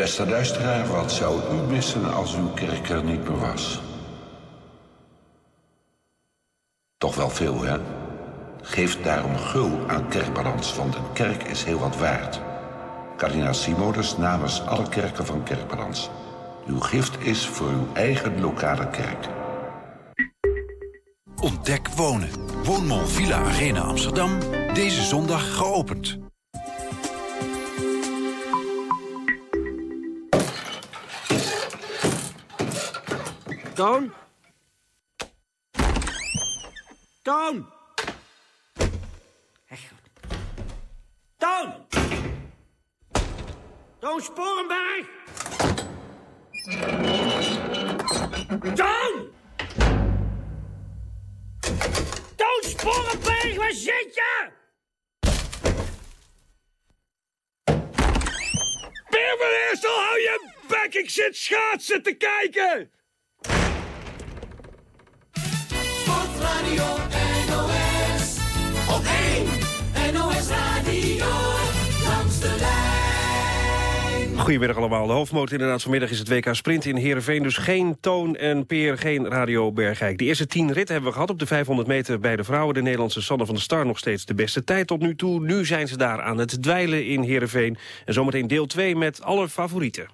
Beste luisteraar, wat zou u missen als uw kerk er niet meer was? Toch wel veel, hè? Geef daarom gul aan Kerkbalans, want een kerk is heel wat waard. Kardinaal Simonis namens alle kerken van Kerkbalans. Uw gift is voor uw eigen lokale kerk. Ontdek wonen. Woonmol Villa Arena Amsterdam. Deze zondag geopend. Toon? Toon! Echt. Toon! Toon Sporenberg! Toon! Toon Sporenberg, waar zit je? Peer van Eersel, hou je bek! Ik zit schaatsen te kijken! Goedemiddag allemaal. De hoofdmoot inderdaad vanmiddag is het WK Sprint in Heerenveen. Dus geen Toon en Peer, geen Radio Bergijk. De eerste tien ritten hebben we gehad op de 500 meter bij de vrouwen. De Nederlandse Sanne van der Star nog steeds de beste tijd tot nu toe. Nu zijn ze daar aan het dweilen in Heerenveen. En zometeen deel 2 met alle favorieten.